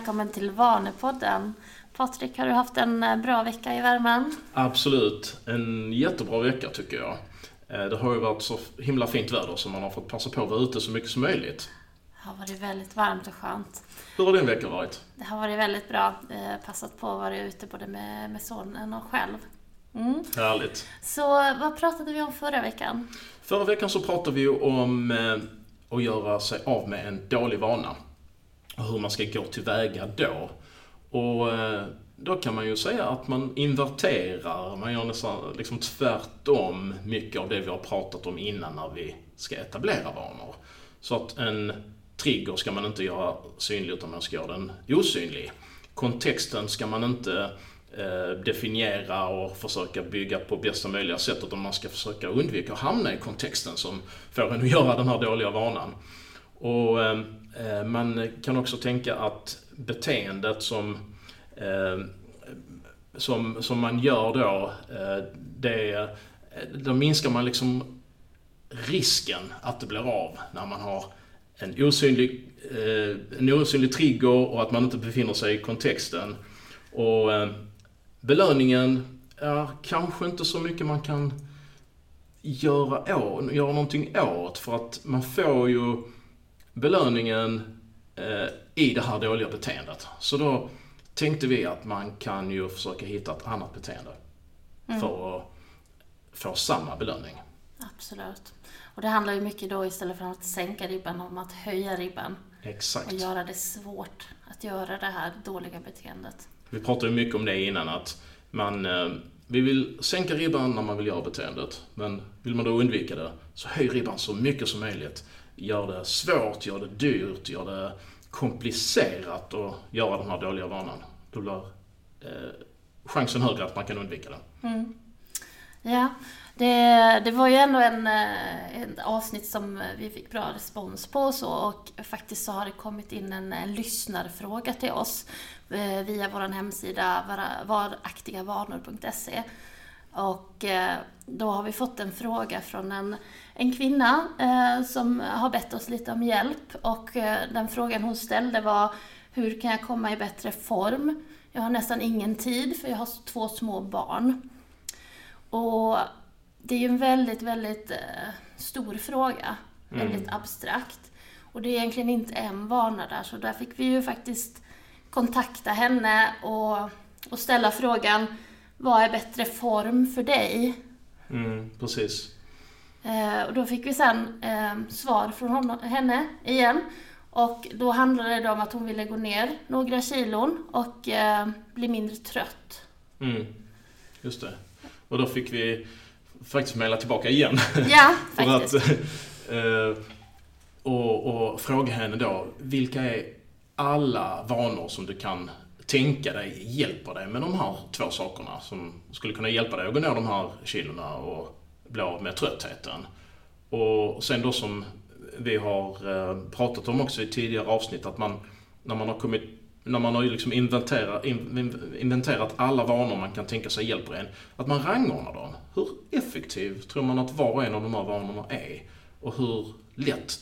Välkommen till Vanepodden. Patrik, har du haft en eh, bra vecka i värmen? Absolut. En jättebra vecka tycker jag. Eh, det har ju varit så himla fint väder så man har fått passa på att vara ute så mycket som möjligt. Det har varit väldigt varmt och skönt. Hur har din vecka varit? Det har varit väldigt bra. Eh, passat på att vara ute både med, med sonen och själv. Mm. Härligt. Så vad pratade vi om förra veckan? Förra veckan så pratade vi om att göra sig av med en dålig vana. Och hur man ska gå tillväga då. Och eh, då kan man ju säga att man inverterar, man gör nästan liksom tvärtom mycket av det vi har pratat om innan när vi ska etablera vanor. Så att en trigger ska man inte göra synlig utan man ska göra den osynlig. Kontexten ska man inte eh, definiera och försöka bygga på bästa möjliga sätt utan man ska försöka undvika att hamna i kontexten som får en att göra den här dåliga vanan. Och eh Eh, man kan också tänka att beteendet som, eh, som, som man gör då, eh, det, då minskar man liksom risken att det blir av när man har en osynlig, en osynlig trigger och att man inte befinner sig i kontexten. Och belöningen är kanske inte så mycket man kan göra, å, göra någonting åt för att man får ju belöningen eh, i det här dåliga beteendet. Så då tänkte vi att man kan ju försöka hitta ett annat beteende mm. för att få samma belöning. Absolut. Och det handlar ju mycket då istället för att sänka ribban om att höja ribban. Exakt. Och göra det svårt att göra det här dåliga beteendet. Vi pratade ju mycket om det innan att man, eh, vi vill sänka ribban när man vill göra beteendet. Men vill man då undvika det, så höj ribban så mycket som möjligt. Gör det svårt, gör det dyrt, gör det komplicerat att göra den här dåliga vanan. Då blir eh, chansen högre att man kan undvika den. Mm. Ja, det, det var ju ändå en, eh, en ett avsnitt som vi fick bra respons på så och faktiskt så har det kommit in en, en lyssnarfråga till oss eh, via vår hemsida varaktigavanor.se. Och eh, då har vi fått en fråga från en, en kvinna som har bett oss lite om hjälp och den frågan hon ställde var hur kan jag komma i bättre form? Jag har nästan ingen tid för jag har två små barn. Och det är ju en väldigt, väldigt eh, stor fråga. Mm. Väldigt abstrakt. Och det är egentligen inte en vana där, så där fick vi ju faktiskt kontakta henne och, och ställa frågan vad är bättre form för dig? Mm, precis. Eh, och då fick vi sen eh, svar från honom, henne igen. Och då handlade det om att hon ville gå ner några kilon och eh, bli mindre trött. Mm, just det. Och då fick vi faktiskt mejla tillbaka igen. Ja, faktiskt. att, eh, och, och fråga henne då, vilka är alla vanor som du kan tänka dig hjälper dig med de här två sakerna som skulle kunna hjälpa dig att gå ner de här kilorna och bli av med tröttheten. Och sen då som vi har eh, pratat om också i tidigare avsnitt att man, när man har kommit när man har liksom inventerat, inventerat alla vanor man kan tänka sig hjälper en, att man rangordnar dem. Hur effektiv tror man att var och en av de här vanorna är? Och hur lätt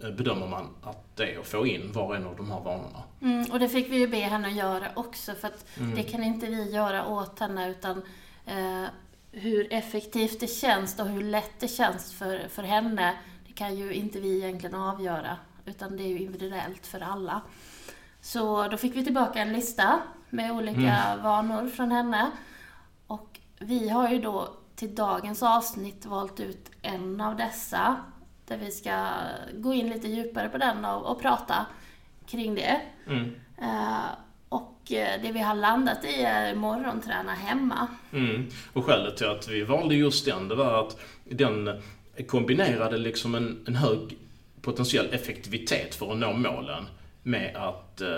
bedömer man att det är att få in var och en av de här vanorna? Mm, och det fick vi ju be henne att göra också, för att mm. det kan inte vi göra åt henne, utan eh, hur effektivt det känns och hur lätt det känns för, för henne, det kan ju inte vi egentligen avgöra, utan det är ju individuellt för alla. Så då fick vi tillbaka en lista med olika mm. vanor från henne. Och vi har ju då till dagens avsnitt valt ut en av dessa. Där vi ska gå in lite djupare på den och, och prata kring det. Mm. Uh, och eh, det vi har landat i är morgonträna hemma. Mm. Och skälet till att vi valde just den, det var att den kombinerade liksom en, en hög potentiell effektivitet för att nå målen med att eh,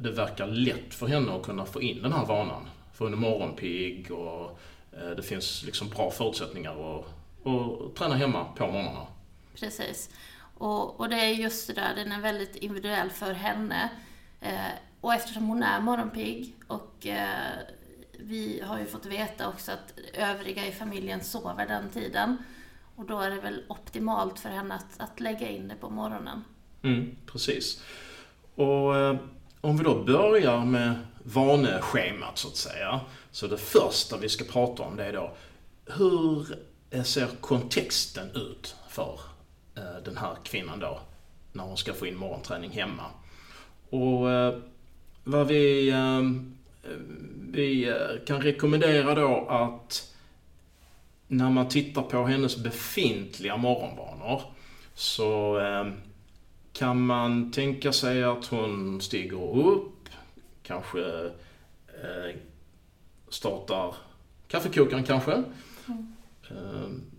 det verkar lätt för henne att kunna få in den här vanan. För hon är morgonpigg och eh, det finns liksom bra förutsättningar att, att träna hemma på morgnarna. Precis. Och, och det är just det där, den är väldigt individuell för henne. Eh, och eftersom hon är morgonpigg och eh, vi har ju fått veta också att övriga i familjen sover den tiden. Och då är det väl optimalt för henne att, att lägga in det på morgonen. Mm, precis. Och eh, om vi då börjar med vaneschemat så att säga. Så det första vi ska prata om det är då, hur ser kontexten ut för den här kvinnan då? När hon ska få in morgonträning hemma. Och eh, vad vi, eh, vi kan rekommendera då att när man tittar på hennes befintliga morgonvanor så kan man tänka sig att hon stiger upp, kanske eh, startar kaffekokaren kanske. Mm.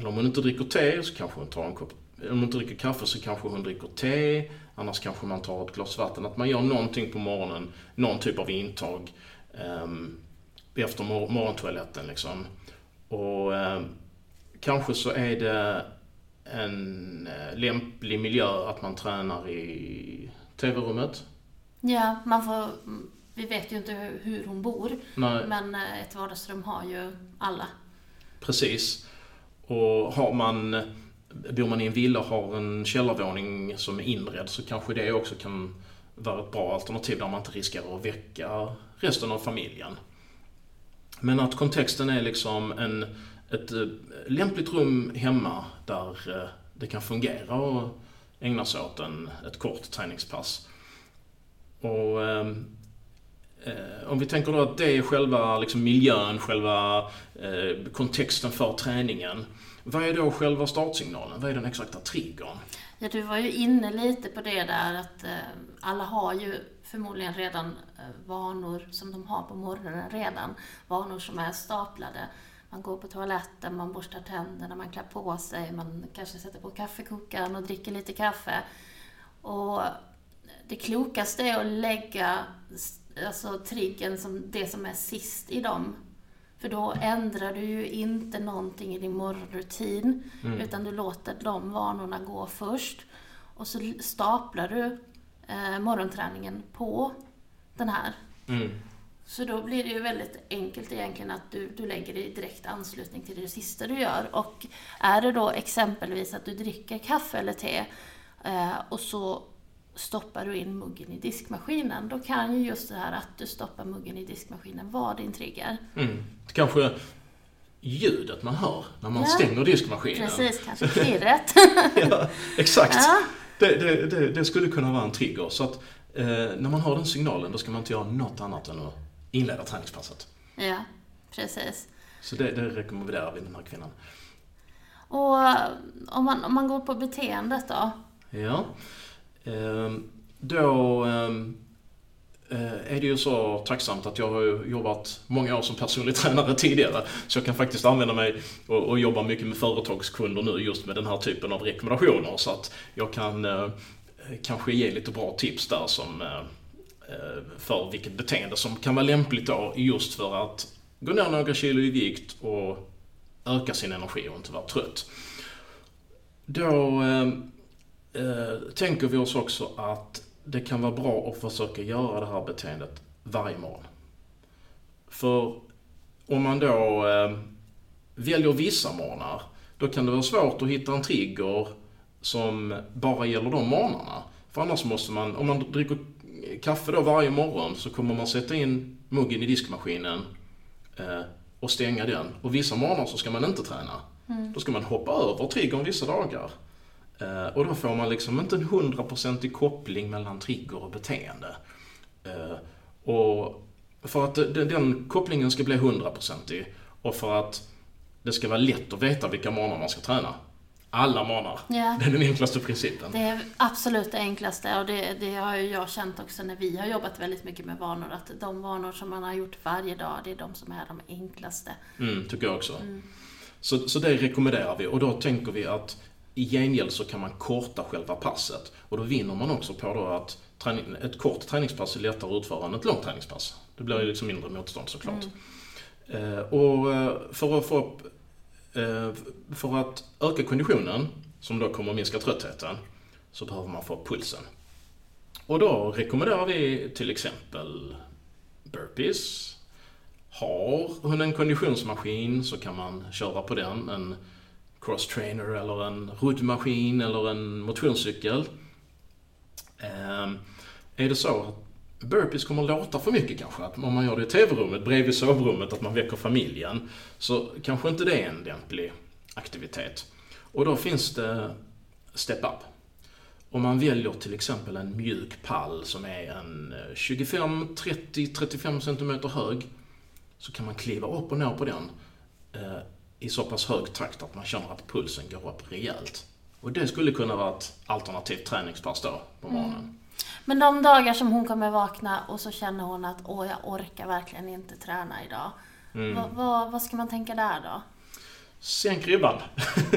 Eller om hon inte dricker te så kanske hon tar en kopp om hon inte dricker kaffe så kanske hon dricker te. Annars kanske man tar ett glas vatten. Att man gör någonting på morgonen, någon typ av intag eh, efter mor morgontoaletten liksom. Och eh, kanske så är det en eh, lämplig miljö att man tränar i tv-rummet. Ja, man får, vi vet ju inte hur hon bor. Nej. Men eh, ett vardagsrum har ju alla. Precis. Och har man, bor man i en villa och har en källarvåning som är inredd så kanske det också kan vara ett bra alternativ där man inte riskerar att väcka resten av familjen. Men att kontexten är liksom en ett eh, lämpligt rum hemma där eh, det kan fungera och ägna sig åt en, ett kort träningspass. Och ehm, Eh, om vi tänker då att det är själva liksom, miljön, själva eh, kontexten för träningen. Vad är då själva startsignalen? Vad är den exakta triggern? Ja, du var ju inne lite på det där att eh, alla har ju förmodligen redan vanor som de har på morgonen redan. Vanor som är staplade. Man går på toaletten, man borstar tänderna, man klär på sig, man kanske sätter på kaffekokaren och dricker lite kaffe. Och det klokaste är att lägga alltså, triggen som det som är sist i dem. För då ändrar du ju inte någonting i din morgonrutin, mm. utan du låter de vanorna gå först. Och så staplar du eh, morgonträningen på den här. Mm. Så då blir det ju väldigt enkelt egentligen att du, du lägger det i direkt anslutning till det sista du gör. Och är det då exempelvis att du dricker kaffe eller te eh, och så stoppar du in muggen i diskmaskinen, då kan ju just det här att du stoppar muggen i diskmaskinen vara din trigger. Mm. Kanske ljudet man hör när man ja. stänger diskmaskinen. Precis, kanske klirret. ja, exakt. Ja. Det, det, det, det, skulle kunna vara en trigger. Så att eh, när man har den signalen, då ska man inte göra något annat än att inleda träningspasset. Ja, precis. Så det, det rekommenderar vi den här kvinnan. Och om man, om man går på beteendet då? Ja. Ehm, då ehm, eh, är det ju så tacksamt att jag har jobbat många år som personlig tränare tidigare. Så jag kan faktiskt använda mig och, och jobba mycket med företagskunder nu just med den här typen av rekommendationer. Så att jag kan eh, kanske ge lite bra tips där som eh, för vilket beteende som kan vara lämpligt då just för att gå ner några kilo i vikt och öka sin energi och inte vara trött. Då ehm, eh, tänker vi oss också att det kan vara bra att försöka göra det här beteendet varje morgon. För om man då eh, väljer vissa morgnar, då kan det vara svårt att hitta en trigger som bara gäller de morgnarna. För annars måste man, om man dricker kaffe då varje morgon så kommer man sätta in muggen i diskmaskinen eh, och stänga den. Och vissa morgnar så ska man inte träna. Mm. Då ska man hoppa över triggern vissa dagar. Eh, och då får man liksom inte en hundraprocentig koppling mellan trigger och beteende. Eh, och för att den, kopplingen ska bli hundraprocentig och för att det ska vara lätt att veta vilka morgnar man ska träna alla manar. Ja. Det är den enklaste principen. Det är absolut det enklaste och det, det har ju jag känt också när vi har jobbat väldigt mycket med vanor, att de vanor som man har gjort varje dag, det är de som är de enklaste. Mm, tycker jag också. Mm. Så, så det rekommenderar vi och då tänker vi att i gengäld så kan man korta själva passet och då vinner man också på då att ett kort träningspass är lättare att utföra än ett långt träningspass. Det blir ju liksom mindre motstånd såklart. Mm. Eh, och eh, för att få upp Eh, för att öka konditionen, som då kommer att minska tröttheten, så behöver man få pulsen. Och då rekommenderar vi till exempel burpees. Har hon en konditionsmaskin så kan man köra på den. En cross-trainer eller en roddmaskin eller en motionscykel. Ehm, är det så att burpees kommer låta för mycket kanske, att om man gör det i tv-rummet bredvid sovrummet, att man väcker familjen, så kanske inte det är en lämplig aktivitet. Och då finns det Step Up. Om man väljer till exempel en mjuk pall som är en 25, 30, 35 cm hög, så kan man kliva upp och ner på den eh, i så pass hög takt att man känner att pulsen går upp rejält. Och det skulle kunna vara ett alternativt träningspass då på morgonen. Mm. Men de dagar som hon kommer vakna och så känner hon att åh, jag orkar verkligen inte träna idag. Mm. Vad, vad, vad ska man tänka där då? Sänk ribban.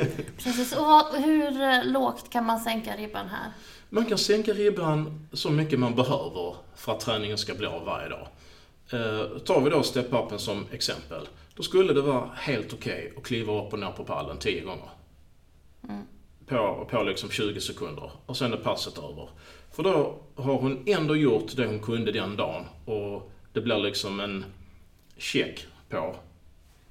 Precis, och hur eh, lågt kan man sänka ribban här? Man kan sänka ribban så mycket man behöver för att träningen ska bli av varje dag. Eh, tar vi då step-upen som exempel, då skulle det vara helt okej okay att kliva upp och ner på pallen 10 gånger. Mm. På, på liksom 20 sekunder och sen är passet över. För då har hon ändå gjort det hon kunde den dagen och det blir liksom en check på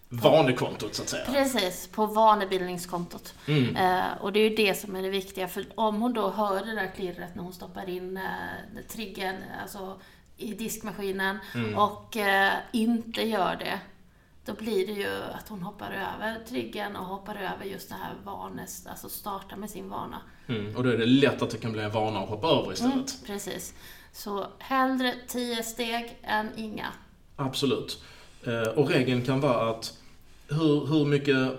vanekontot så att säga. Precis, på vanebildningskontot. Mm. Eh, och det är ju det som är det viktiga, för om hon då hör det där klirret när hon stoppar in eh, triggern alltså, i diskmaskinen mm. och eh, inte gör det, då blir det ju att hon hoppar över triggen och hoppar över just det här vanes, alltså starta med sin vana. Mm. Och då är det lätt att det kan bli en vana att hoppa över istället. Mm, precis. Så hellre 10 steg än inga. Absolut. Eh, och regeln kan vara att hur, hur mycket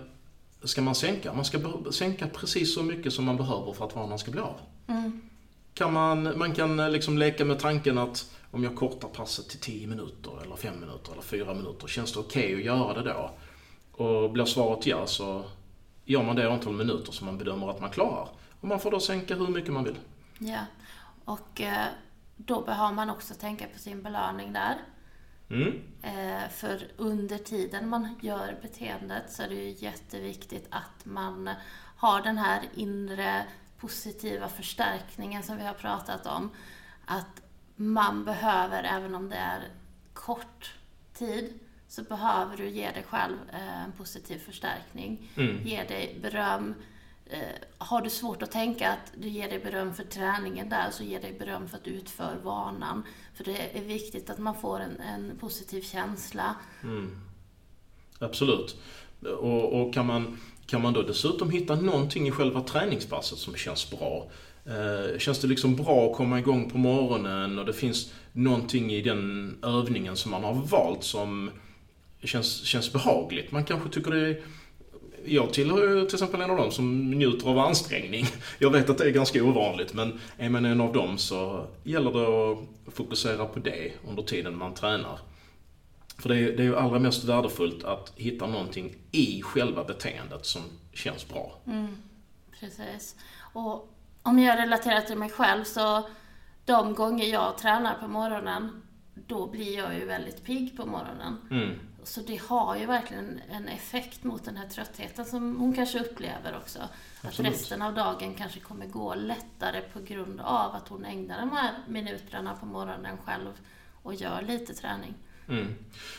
ska man sänka? Man ska sänka precis så mycket som man behöver för att vanan ska bli av. Mm. Kan man, man kan eh, liksom leka med tanken att om jag kortar passet till 10 minuter, eller 5 minuter, eller 4 minuter, känns det okej okay att göra det då? Och blir svaret ja, så gör man det antal minuter som man bedömer att man klarar. Och man får då sänka hur mycket man vill. Ja, och eh, då behöver man också tänka på sin belöning där. Mm. Eh, för under tiden man gör beteendet så är det ju jätteviktigt att man har den här inre positiva förstärkningen som vi har pratat om. Att man behöver, även om det är kort tid, så behöver du ge dig själv eh, en positiv förstärkning. Mm. Ge dig beröm, Eh, har du svårt att tänka att du ger dig beröm för träningen där, så ge dig beröm för att du utför vanan. För det är viktigt att man får en, en positiv känsla. Mm. Absolut. Och, och, kan, man, kan man då dessutom hitta någonting i själva träningspasset som känns bra. Eh, känns det liksom bra att komma igång på morgonen och det finns någonting i den övningen som man har valt som känns, känns behagligt. Man kanske tycker det är jag tillhör ju till exempel en av dem som njuter av ansträngning. Jag vet att det är ganska ovanligt, men är man en av dem så gäller det att fokusera på det under tiden man tränar. För det är, det är ju allra mest värdefullt att hitta någonting i själva beteendet som känns bra. Mm, precis. Och om jag relaterar till mig själv så de gånger jag tränar på morgonen, då blir jag ju väldigt pigg på morgonen. Mm. Så det har ju verkligen en effekt mot den här tröttheten som hon kanske upplever också. Absolut. Att resten av dagen kanske kommer gå lättare på grund av att hon ägnar de här minuterna på morgonen själv och gör lite träning. Mm.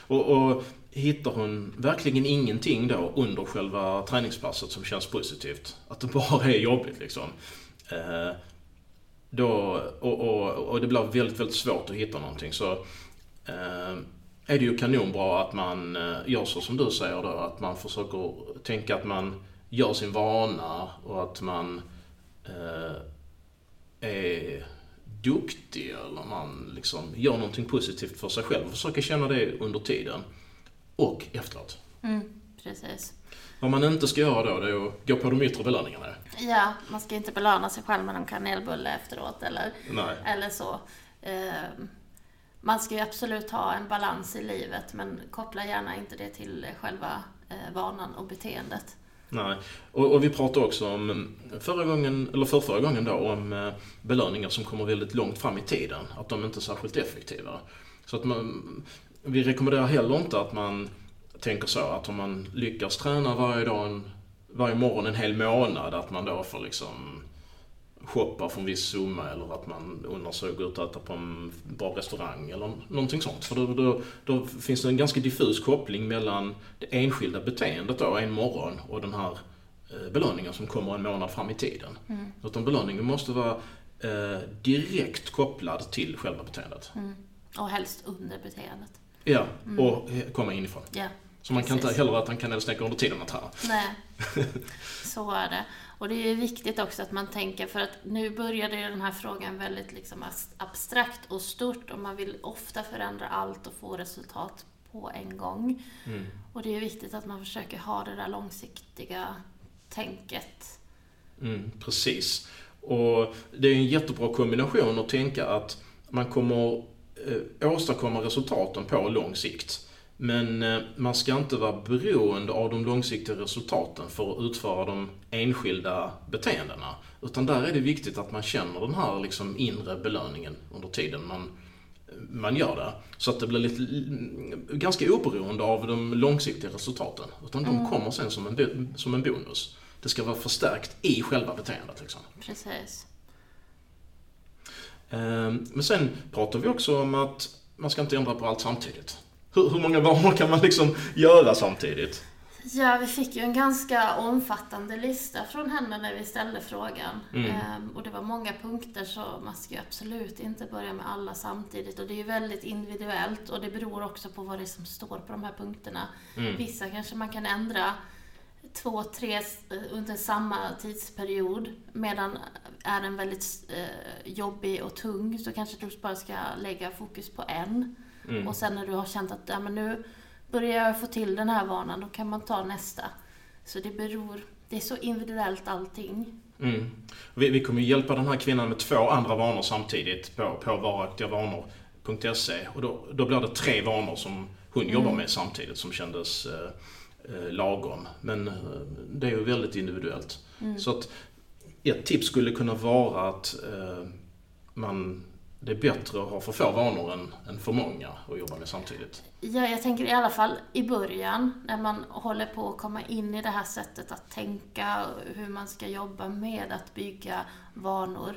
Och, och hittar hon verkligen ingenting då under själva träningspasset som känns positivt, att det bara är jobbigt liksom. Eh, då, och, och, och det blir väldigt, väldigt svårt att hitta någonting. Så eh, är det ju kanonbra att man eh, gör så som du säger då, att man försöker tänka att man gör sin vana och att man eh, är duktig eller man liksom gör någonting positivt för sig själv. Försöker känna det under tiden och efteråt. Mm, precis. Vad man inte ska göra då, det är att gå på de yttre belöningarna. Ja, man ska inte belöna sig själv med en kanelbulle efteråt eller, eller så. Eh, man ska ju absolut ha en balans i livet, men koppla gärna inte det till själva eh, vanan och beteendet. Nej, och, och vi pratade också om förra gången, eller för förra gången då, om eh, belöningar som kommer väldigt långt fram i tiden. Att de inte är särskilt effektiva. Så att man, vi rekommenderar heller inte att man tänker så att om man lyckas träna varje dag, en, varje morgon en hel månad, att man då får liksom shoppa för en viss summa eller att man unnar sig att gå ut och äta på en bra restaurang eller någonting sånt. För då, då, då, finns det en ganska diffus koppling mellan det enskilda beteendet då, en morgon, och den här eh, belöningen som kommer en månad fram i tiden. Mm. Utan belöningen måste vara eh, direkt kopplad till själva beteendet. Mm. Och helst under beteendet. Ja, och eh, komma inifrån. Ja, Så man kan inte Precis. heller att han kan eldsnäcka under tiden man tränar. nej. Så är det. Och det är viktigt också att man tänker, för att nu började den här frågan väldigt liksom abstrakt och stort och man vill ofta förändra allt och få resultat på en gång. Mm. Och det är viktigt att man försöker ha det där långsiktiga tänket. Mm, precis. Och det är en jättebra kombination att tänka att man kommer eh, åstadkomma resultaten på lång sikt. Men eh, man ska inte vara beroende av de långsiktiga resultaten för att utföra de enskilda beteendena. Utan där är det viktigt att man känner den här liksom inre belöningen under tiden man, man gör det. Så att det blir lite, ganska oberoende av de långsiktiga resultaten. Utan de kommer sen som en, som en bonus. Det ska vara förstärkt i själva beteendet. Liksom. Precis. Ehm, Men sen pratar vi också om att man ska inte ändra på allt samtidigt. Hur, hur många vanor kan man liksom göra samtidigt? Ja, vi fick ju en ganska omfattande lista från henne när vi ställde frågan. Mm. Ehm, och det var många punkter så man ska ju absolut inte börja med alla samtidigt. Och det är ju väldigt individuellt och det beror också på vad det är som står på de här punkterna. Mm. Vissa kanske man kan ändra två, tre s- under samma tidsperiod. Medan är den väldigt eh, jobbig och tung så kanske du bara ska lägga fokus på en. Mm. Och sen när du har känt att ja, men nu börjar jag få till den här vanan, då kan man ta nästa. Så det beror, det är så individuellt allting. Mm. Vi, vi kommer hjälpa den här kvinnan med två andra vanor samtidigt på, på varaktigavanor.se. Och då, då blir det tre vanor som hon jobbar med samtidigt som kändes eh, eh, lagom. Men eh, det är ju väldigt individuellt. Så att ett tips skulle kunna vara att eh, man, det är bättre att ha för få vanor än, än för många att jobba med samtidigt. Ja, jag tänker i alla fall i början, när man håller på att komma in i det här sättet att tänka, hur man ska jobba med att bygga vanor.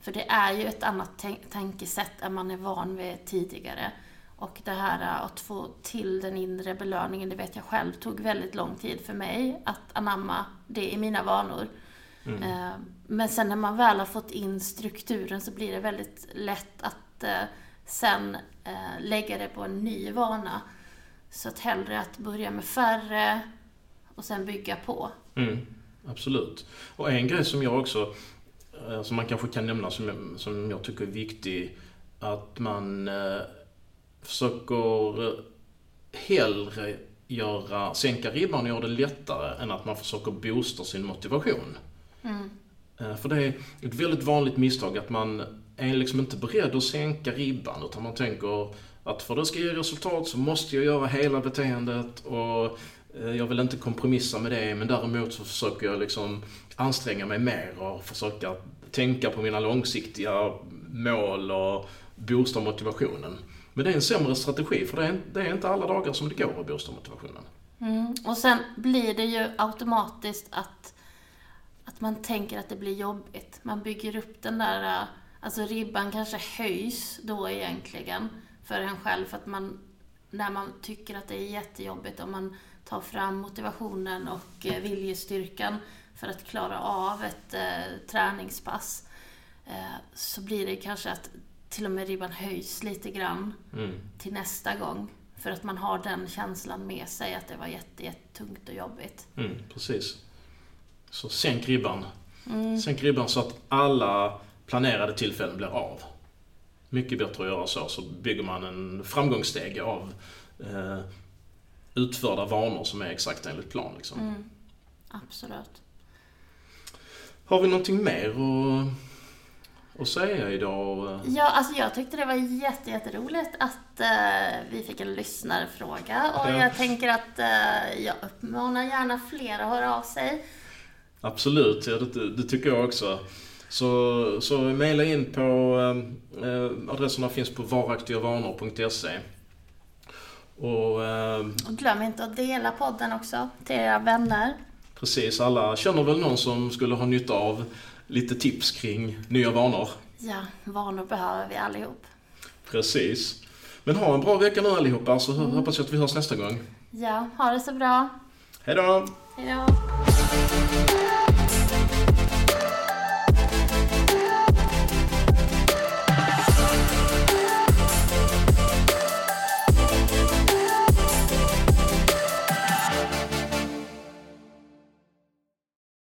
För det är ju ett annat tänk- tänkesätt än man är van vid tidigare. Och det här att få till den inre belöningen, det vet jag själv, tog väldigt lång tid för mig att anamma det i mina vanor. Eh, Men sen när man väl har fått in strukturen så blir det väldigt lätt att eh, sen eh, lägga det på en ny vana. Så att hellre att börja med färre och sen bygga på. Mm, absolut. Och en grej som jag också, eh, som man kanske kan nämna som jag, som jag tycker är viktig, att man eh, försöker eh, hellre göra, sänka ribban och göra det lättare än att man försöker boosta sin motivation. Mm. Eh, för det är ett väldigt vanligt misstag att man är liksom inte beredd att sänka ribban utan man tänker att för att det ska ge resultat så måste jag göra hela beteendet och eh, jag vill inte kompromissa med det men däremot så försöker jag liksom anstränga mig mer och försöka tänka på mina långsiktiga mål och boosta motivationen. Men det är en sämre strategi för det är, det är inte alla dagar som det går att boosta motivationen. Mm. Och sen blir det ju automatiskt att man tänker att det blir jobbigt. Man bygger upp den där, äh, alltså ribban kanske höjs då egentligen för en själv för att man, när man tycker att det är jättejobbigt och man tar fram motivationen och eh, viljestyrkan för att klara av ett eh, träningspass eh, så blir det kanske att till och med ribban höjs lite grann Mm. till nästa gång. För att man har den känslan med sig att det var jätte, jättetungt och jobbigt. Mm, precis. Så sänk ribban. Sänk ribban så att alla planerade tillfällen blir av. Mycket bättre att göra så, så bygger man en framgångssteg av eh, utförda vanor som är exakt enligt plan. Liksom. Mm. Absolut. Har vi någonting mer att, att säga idag? Ja, alltså jag tyckte det var jätte, jätteroligt att eh, vi fick en lyssnarfråga. Och Ja. jag tänker att eh, jag uppmanar gärna fler att höra av sig. Absolut, ja, det, det tycker jag också. Så, så mejla in på, eh, adresserna finns på varaktigavanor.se. Och eh, Och glöm inte att dela podden också till era vänner. precis, alla känner väl någon som skulle ha nytta av lite tips kring nya vanor. Ja, vanor behöver vi allihop. Precis. Men ha en bra vecka nu allihopa, så hoppas jag att vi hörs nästa gång. Ja, ha det så bra. Hej då! Hejdå.